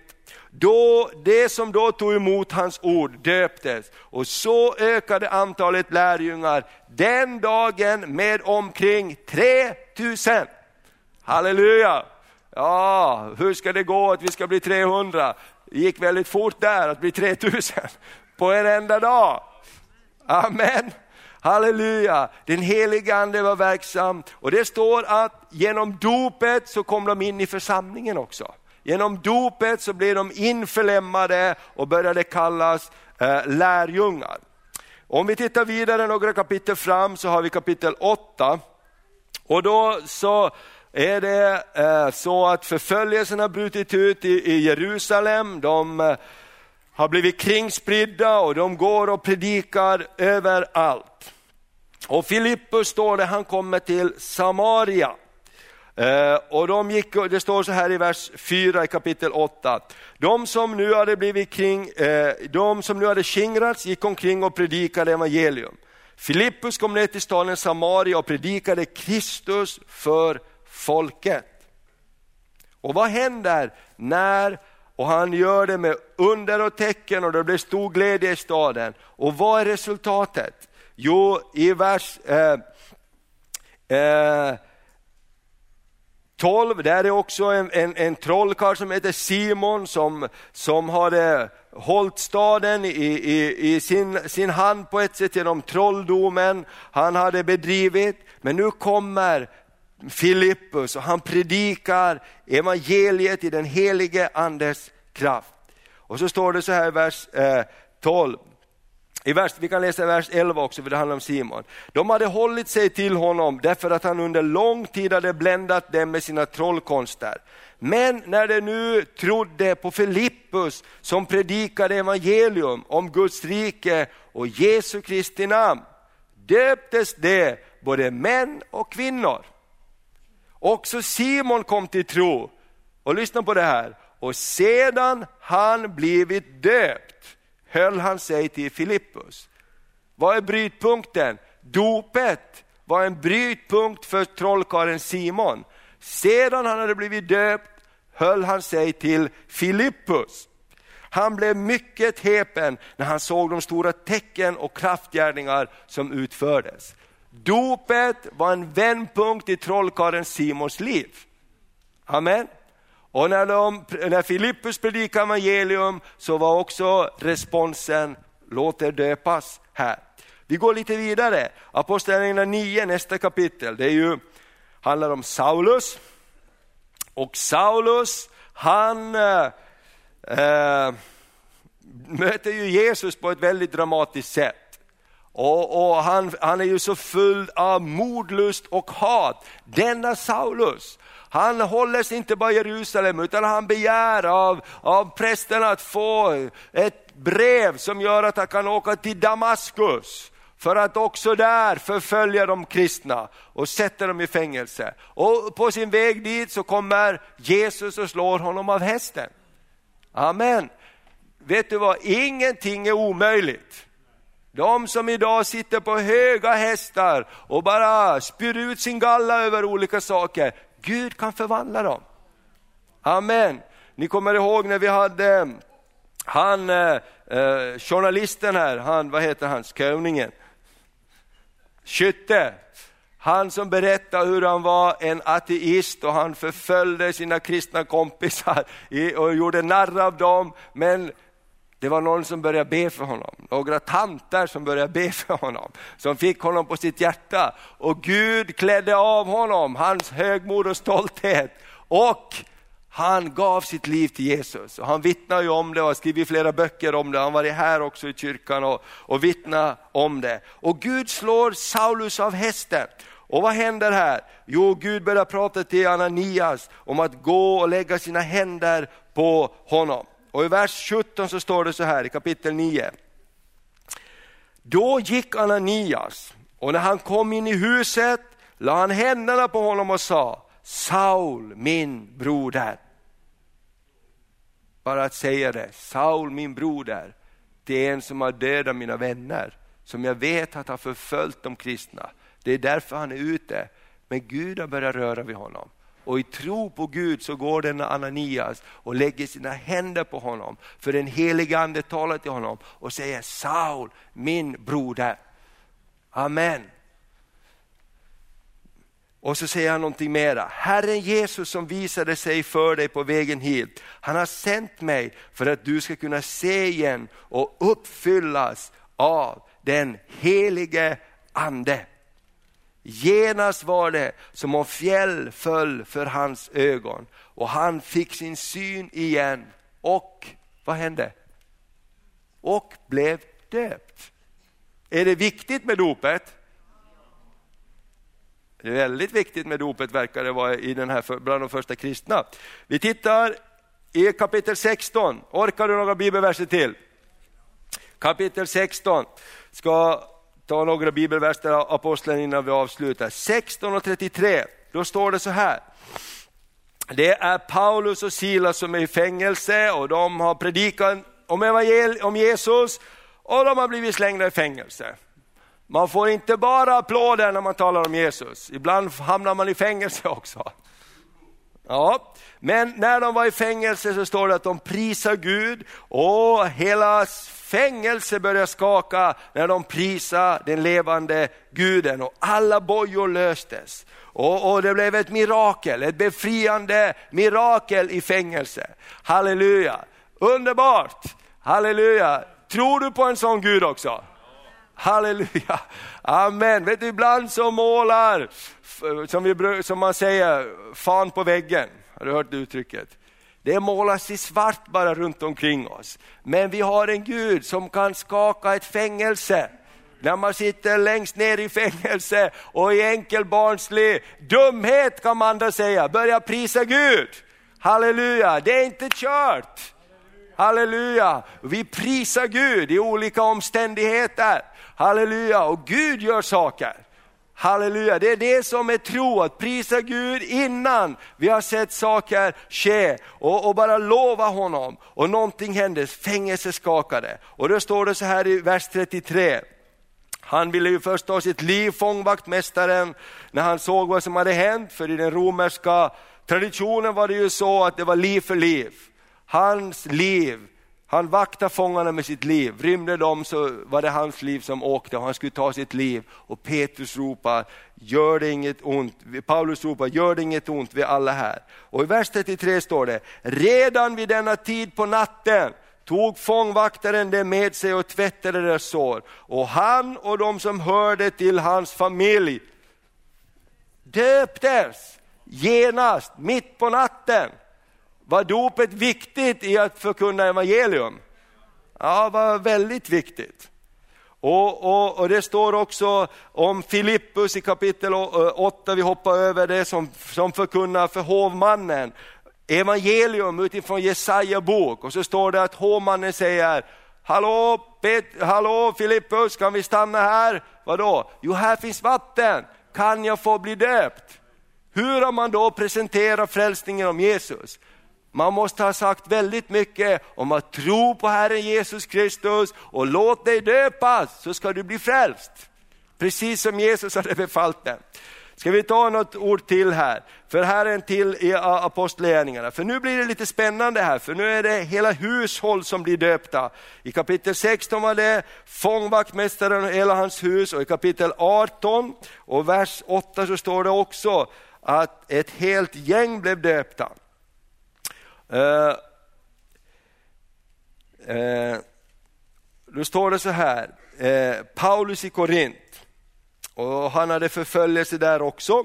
Då, det som då tog emot hans ord döptes och så ökade antalet lärjungar den dagen med omkring 3000. Halleluja! Ja, hur ska det gå att vi ska bli 300? Det gick väldigt fort där att bli 3000 på en enda dag. Amen. Halleluja, den heliga ande var verksam och det står att genom dopet så kom de in i församlingen också. Genom dopet så blev de införlämmade och började kallas eh, lärjungar. Om vi tittar vidare några kapitel fram så har vi kapitel 8. Och då så är det eh, så att förföljelsen har brutit ut i, i Jerusalem. De eh, har blivit kringspridda och de går och predikar överallt. Och Filippus står det, han kommer till Samaria. Eh, och de gick, det står så här i vers 4 i kapitel 8. De som nu hade blivit kring, eh, de som nu hade skingrats gick omkring och predikade evangelium. Filippus kom ner till staden Samaria och predikade Kristus för folket. Och vad händer när, och han gör det med under och tecken och det blir stor glädje i staden. Och vad är resultatet? Jo, i vers eh, eh, 12, där är också en, en, en trollkarl som heter Simon som, som hade eh, hållit staden i, i, i sin, sin hand på ett sätt genom trolldomen han hade bedrivit. Men nu kommer Filippus och han predikar evangeliet i den helige andes kraft. Och så står det så här i vers eh, 12. I vers, vi kan läsa vers 11 också, för det handlar om Simon. De hade hållit sig till honom därför att han under lång tid hade bländat dem med sina trollkonster. Men när de nu trodde på Filippus som predikade evangelium om Guds rike och Jesu Kristi namn, döptes de, både män och kvinnor. Också Simon kom till tro, Och lyssna på det här. Och sedan han blivit döpt höll han sig till Filippus. Vad är brytpunkten? Dopet var en brytpunkt för trollkarlen Simon. Sedan han hade blivit döpt höll han sig till Filippus. Han blev mycket häpen när han såg de stora tecken och kraftgärningar som utfördes. Dopet var en vändpunkt i trollkarlen Simons liv. Amen. Och när, de, när Filippus predikade evangelium så var också responsen, låt er döpas här. Vi går lite vidare, Apostlagärningarna 9, nästa kapitel, det är ju, handlar om Saulus. Och Saulus, han äh, möter ju Jesus på ett väldigt dramatiskt sätt. Och, och han, han, är ju så full av mordlust och hat. Denna Saulus, han håller sig inte bara i Jerusalem utan han begär av, av prästen att få ett brev som gör att han kan åka till Damaskus för att också där förfölja de kristna och sätta dem i fängelse. Och på sin väg dit så kommer Jesus och slår honom av hästen. Amen. Vet du vad, ingenting är omöjligt. De som idag sitter på höga hästar och bara spyr ut sin galla över olika saker, Gud kan förvandla dem. Amen. Ni kommer ihåg när vi hade han, eh, eh journalisten här, han, vad heter han, Skövningen? Skytte. Han som berättade hur han var en ateist och han förföljde sina kristna kompisar och gjorde narr av dem. Men det var någon som började be för honom, några tanter som började be för honom, som fick honom på sitt hjärta. Och Gud klädde av honom hans högmod och stolthet och han gav sitt liv till Jesus. Och han vittnar ju om det och har skrivit flera böcker om det. Han var här också i kyrkan och, och vittnade om det. Och Gud slår Saulus av hästen. Och vad händer här? Jo, Gud börjar prata till Ananias om att gå och lägga sina händer på honom. Och i vers 17 så står det så här i kapitel 9. Då gick Ananias och när han kom in i huset la han händerna på honom och sa, Saul min broder. Bara att säga det, Saul min broder, det är en som har dödat mina vänner, som jag vet att har förföljt de kristna. Det är därför han är ute. Men Gud har börjat röra vid honom. Och i tro på Gud så går denna Ananias och lägger sina händer på honom. För den helige ande talar till honom och säger Saul, min broder. Amen. Och så säger han någonting mera. Herren Jesus som visade sig för dig på vägen hit, han har sänt mig för att du ska kunna se igen och uppfyllas av den helige ande. Genast var det som om fjäll föll för hans ögon och han fick sin syn igen och vad hände? Och blev döpt. Är det viktigt med dopet? Det är väldigt viktigt med dopet verkar det vara i den här, bland de första kristna. Vi tittar i kapitel 16, orkar du några bibelverser till? Kapitel 16, ska ta några bibelverser aposteln innan vi avslutar. 16.33, då står det så här. Det är Paulus och Silas som är i fängelse och de har predikat om, om Jesus och de har blivit slängda i fängelse. Man får inte bara applåder när man talar om Jesus, ibland hamnar man i fängelse också. Ja, men när de var i fängelse så står det att de prisar Gud och hela fängelse började skaka när de prisade den levande guden och alla bojor löstes. Och, och, det blev ett mirakel, ett befriande mirakel i fängelse. Halleluja, underbart, halleluja. Tror du på en sån Gud också? Halleluja, amen. Vet du, ibland så målar, som, vi, som man säger, fan på väggen. Har du hört det uttrycket? Det målas i svart bara runt omkring oss. Men vi har en Gud som kan skaka ett fängelse. När man sitter längst ner i fängelse och i enkel barnslig dumhet kan man då säga, börja prisa Gud. Halleluja, det är inte kört. Halleluja, vi prisar Gud i olika omständigheter. Halleluja, och Gud gör saker. Halleluja, det är det som är tro, att prisa Gud innan vi har sett saker ske och, och bara lova honom. Och någonting hände, fängelset skakade. Och då står det så här i vers 33. Han ville ju först ta sitt liv, fångvaktmästaren, när han såg vad som hade hänt, för i den romerska traditionen var det ju så att det var liv för liv. Hans liv han vaktade fångarna med sitt liv, rymde de så var det hans liv som åkte och han skulle ta sitt liv. Och Petrus ropar, gör det inget ont, Paulus ropar, gör det inget ont, vi är alla här. Och i vers 33 står det, redan vid denna tid på natten tog fångvaktaren det med sig och tvättade deras sår. Och han och de som hörde till hans familj döptes genast, mitt på natten. Var dopet viktigt i att förkunna evangelium? Ja, det var väldigt viktigt. Och, och, och, Det står också om Filippus i kapitel 8, eh, vi hoppar över det, som, som förkunnar för hovmannen evangelium utifrån Jesaja bok. Och så står det att hovmannen säger, hallå, Pet, hallå Filippus, kan vi stanna här? Vadå? Jo, här finns vatten, kan jag få bli döpt? Hur har man då presenterat frälsningen om Jesus? Man måste ha sagt väldigt mycket om att tro på Herren Jesus Kristus och låt dig döpas så ska du bli frälst. Precis som Jesus hade befallt det. Ska vi ta något ord till här? För här är en till i Apostlagärningarna. För nu blir det lite spännande här, för nu är det hela hushåll som blir döpta. I kapitel 16 var det fångvaktmästaren och hela hans hus och i kapitel 18 och vers 8 så står det också att ett helt gäng blev döpta. Uh, uh, då står det så här, uh, Paulus i Korint, och han hade förföljelse där också.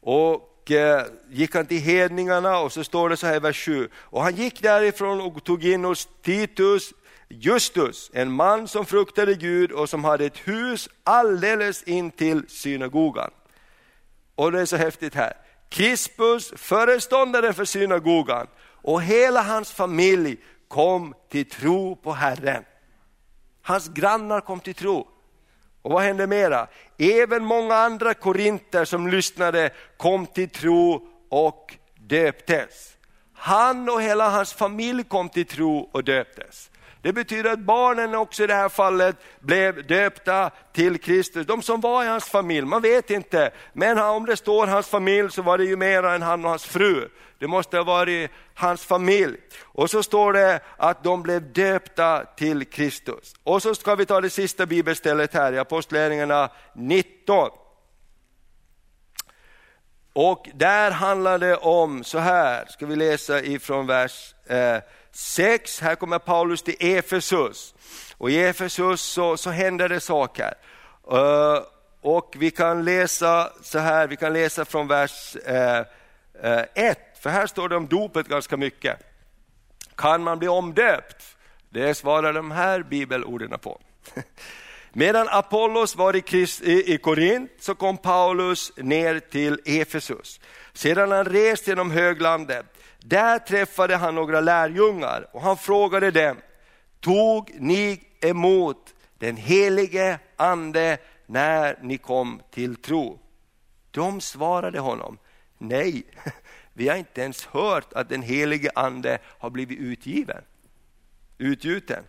Och eh, gick han till hedningarna och så står det så här i vers 7. Och han gick därifrån och tog in hos Titus Justus, en man som fruktade Gud och som hade ett hus alldeles in till synagogan. Och det är så häftigt här. Krispus, föreståndaren för synagogan och hela hans familj kom till tro på Herren. Hans grannar kom till tro. Och vad hände mera? Även många andra korinter som lyssnade kom till tro och döptes. Han och hela hans familj kom till tro och döptes. Det betyder att barnen också i det här fallet blev döpta till Kristus. De som var i hans familj, man vet inte. Men om det står hans familj så var det ju mer än han och hans fru. Det måste ha varit hans familj. Och så står det att de blev döpta till Kristus. Och så ska vi ta det sista bibelstället här i Apostlagärningarna 19. Och där handlar det om, så här ska vi läsa ifrån vers eh, 6, här kommer Paulus till Efesus. Och i Efesus så, så händer det saker. Uh, och vi kan läsa så här, vi kan läsa från vers 1, uh, uh, för här står det om dopet ganska mycket. Kan man bli omdöpt? Det svarar de här bibelorden på. Medan Apollos var i, Christ, i, i Korint så kom Paulus ner till Efesus. Sedan han rest genom höglandet där träffade han några lärjungar och han frågade dem, tog ni emot den helige ande när ni kom till tro? De svarade honom, nej, vi har inte ens hört att den helige ande har blivit utgiven, utgjuten.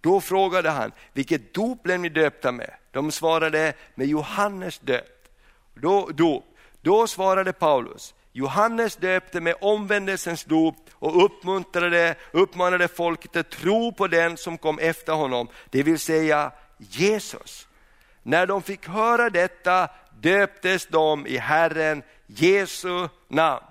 Då frågade han, vilket dop blev ni döpta med? De svarade, med Johannes döp. Då, då, då svarade Paulus, Johannes döpte med omvändelsens dop och uppmuntrade, uppmanade folket att tro på den som kom efter honom, det vill säga Jesus. När de fick höra detta döptes de i Herren Jesu namn,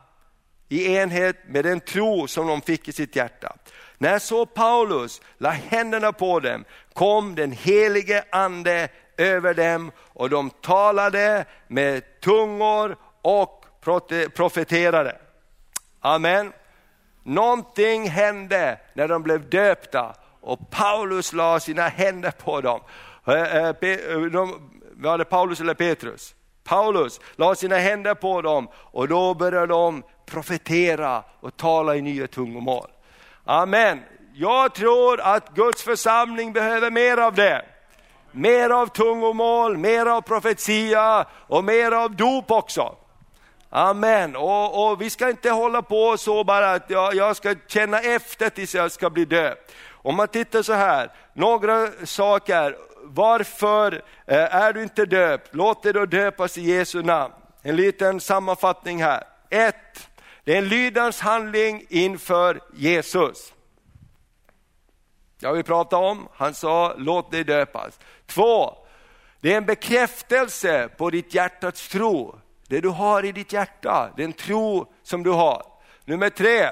i enhet med den tro som de fick i sitt hjärta. När så Paulus la händerna på dem kom den helige ande över dem och de talade med tungor och profeterade. Amen. Någonting hände när de blev döpta och Paulus la sina händer på dem. Eh, eh, eh, de, var det Paulus eller Petrus? Paulus la sina händer på dem och då började de profetera och tala i nya tungomål. Amen. Jag tror att Guds församling behöver mer av det. Mer av tungomål, mer av profetia och mer av dop också. Amen. Och, och, vi ska inte hålla på så bara att jag, jag ska känna efter tills jag ska bli döpt. Om man tittar så här, några saker. Varför eh, är du inte döpt? Låt dig då döpas i Jesu namn. En liten sammanfattning här. 1. Det är en lydans handling inför Jesus. Jag vill prata om, han sa låt dig döpas. 2. Det är en bekräftelse på ditt hjärtats tro. Det du har i ditt hjärta, den tro som du har. Nummer tre,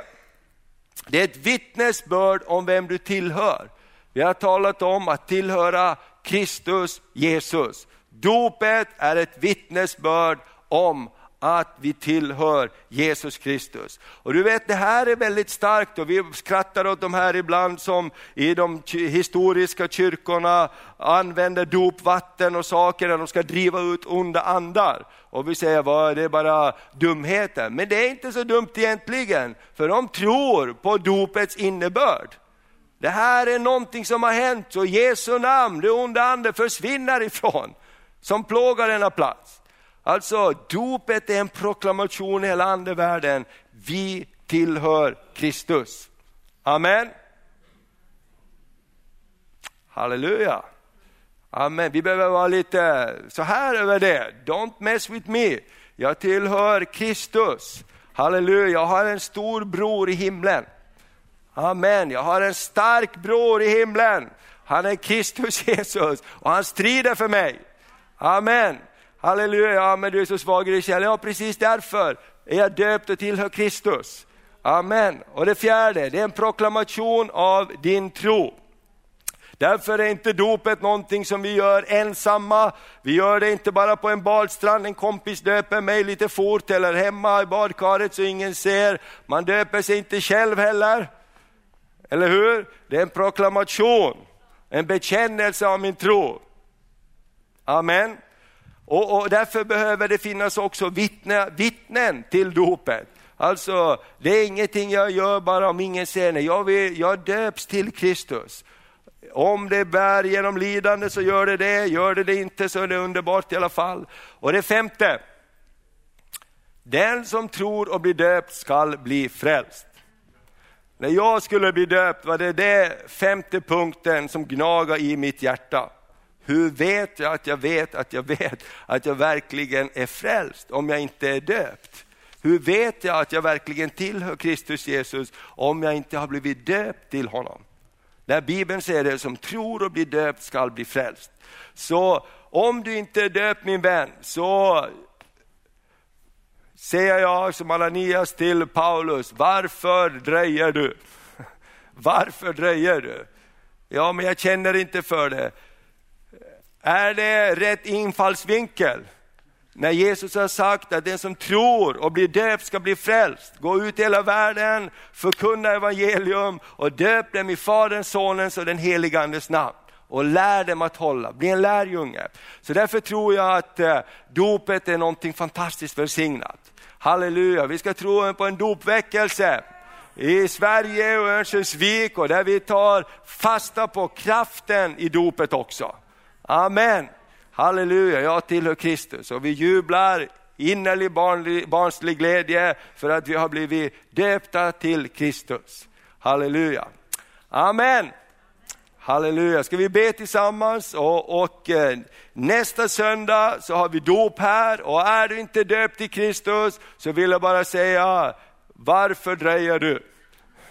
det är ett vittnesbörd om vem du tillhör. Vi har talat om att tillhöra Kristus Jesus. Dopet är ett vittnesbörd om att vi tillhör Jesus Kristus. Och du vet det här är väldigt starkt och vi skrattar åt de här ibland som i de historiska kyrkorna använder dopvatten och saker när de ska driva ut onda andar. Och vi säger att det är bara dumheter. Men det är inte så dumt egentligen, för de tror på dopets innebörd. Det här är någonting som har hänt, och Jesu namn, det onda ande försvinner ifrån, som plågar denna plats. Alltså dopet är en proklamation i hela andevärlden. Vi tillhör Kristus. Amen. Halleluja. Amen. Vi behöver vara lite så här över det. Don't mess with me. Jag tillhör Kristus. Halleluja, jag har en stor bror i himlen. Amen, jag har en stark bror i himlen. Han är Kristus Jesus och han strider för mig. Amen. Halleluja, ja, men du är så svag i din själ. Ja, precis därför är jag döpt och tillhör Kristus. Amen. Och det fjärde, det är en proklamation av din tro. Därför är inte dopet någonting som vi gör ensamma. Vi gör det inte bara på en badstrand, en kompis döper mig lite fort eller hemma i badkaret så ingen ser. Man döper sig inte själv heller. Eller hur? Det är en proklamation, en bekännelse av min tro. Amen. Och, och därför behöver det finnas också vittne, vittnen till dopet. Alltså, det är ingenting jag gör bara om ingen ser det. Jag, vill, jag döps till Kristus. Om det bär genom lidande så gör det det, gör det det inte så är det underbart i alla fall. Och det femte, den som tror och blir döpt skall bli frälst. När jag skulle bli döpt var det det femte punkten som gnagade i mitt hjärta. Hur vet jag att jag vet att jag vet att jag verkligen är frälst om jag inte är döpt? Hur vet jag att jag verkligen tillhör Kristus Jesus om jag inte har blivit döpt till honom? När Bibeln säger det, som tror och blir döpt skall bli frälst. Så om du inte är döpt min vän, så säger jag som Ananias till Paulus, varför dröjer du? Varför dröjer du? Ja, men jag känner inte för det. Är det rätt infallsvinkel? När Jesus har sagt att den som tror och blir döpt ska bli frälst. Gå ut i hela världen, förkunna evangelium och döp dem i Faderns, Sonens och den helige Andes namn. Och lär dem att hålla, bli en lärjunge. Så därför tror jag att eh, dopet är någonting fantastiskt välsignat. Halleluja, vi ska tro på en dopväckelse i Sverige och Örnsköldsvik och där vi tar fasta på kraften i dopet också. Amen. Halleluja, jag tillhör Kristus och vi jublar innerlig barnlig, barnslig glädje för att vi har blivit döpta till Kristus. Halleluja. Amen. Halleluja, ska vi be tillsammans och, och eh, nästa söndag så har vi dop här och är du inte döpt till Kristus så vill jag bara säga, varför dröjer du?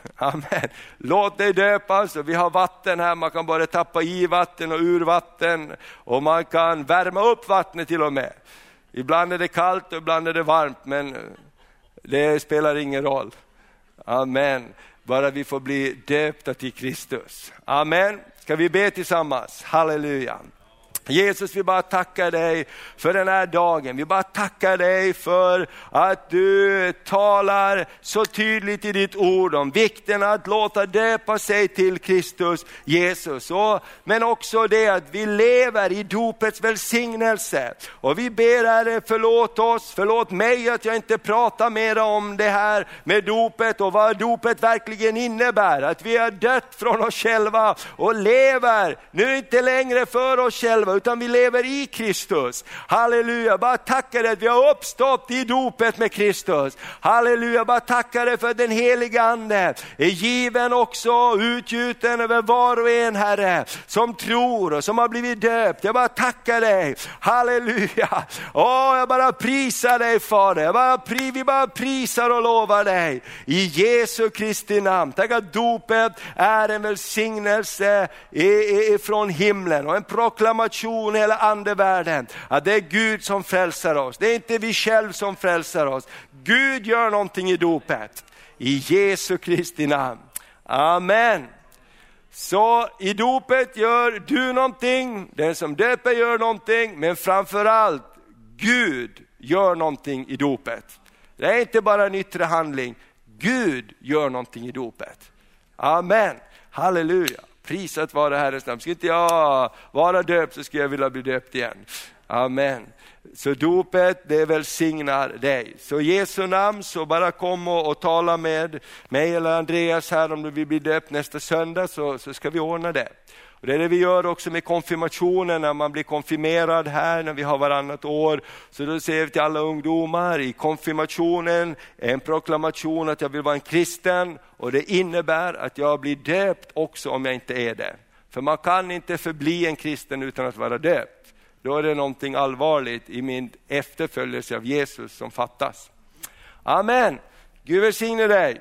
Amen. Låt dig döpas, vi har vatten här, man kan både tappa i vatten och ur vatten och man kan värma upp vattnet till och med. Ibland är det kallt och ibland är det varmt men det spelar ingen roll. Amen. Bara vi får bli döpta till Kristus. Amen. Ska vi be tillsammans? Halleluja. Jesus, vi bara tackar dig för den här dagen. Vi bara tackar dig för att du talar så tydligt i ditt ord om vikten att låta döpa sig till Kristus Jesus. Och, men också det att vi lever i dopets välsignelse. Och vi ber Herre, förlåt oss, förlåt mig att jag inte pratar mer om det här med dopet och vad dopet verkligen innebär. Att vi har dött från oss själva och lever, nu inte längre för oss själva utan vi lever i Kristus. Halleluja, bara tacka dig att vi har uppstått i dopet med Kristus. Halleluja, bara tacka dig för att den heliga Ande är given också, utgjuten över var och en Herre, som tror och som har blivit döpt. Jag bara tackar dig, halleluja. Åh, jag bara prisar dig Fader, jag bara, vi bara prisar och lovar dig i Jesu Kristi namn. Tack att dopet är en välsignelse ifrån himlen och en proklamation i hela andevärlden. Att det är Gud som frälsar oss, det är inte vi själva som frälsar oss. Gud gör någonting i dopet. I Jesu Kristi namn. Amen. Så i dopet gör du någonting, den som döper gör någonting, men framförallt Gud gör någonting i dopet. Det är inte bara en yttre handling, Gud gör någonting i dopet. Amen, halleluja. Prisat vare Herrens namn. Ska inte jag vara döpt så skulle jag vilja bli döpt igen. Amen. Så dopet, det välsignar dig. Så i Jesu namn, så bara kom och, och tala med mig eller Andreas här om du vill bli döpt nästa söndag, så, så ska vi ordna det. Och det är det vi gör också med konfirmationen, när man blir konfirmerad här, när vi har varannat år. Så då säger vi till alla ungdomar i konfirmationen, en proklamation att jag vill vara en kristen och det innebär att jag blir döpt också om jag inte är det. För man kan inte förbli en kristen utan att vara döpt. Då är det någonting allvarligt i min efterföljelse av Jesus som fattas. Amen. Gud välsigne dig.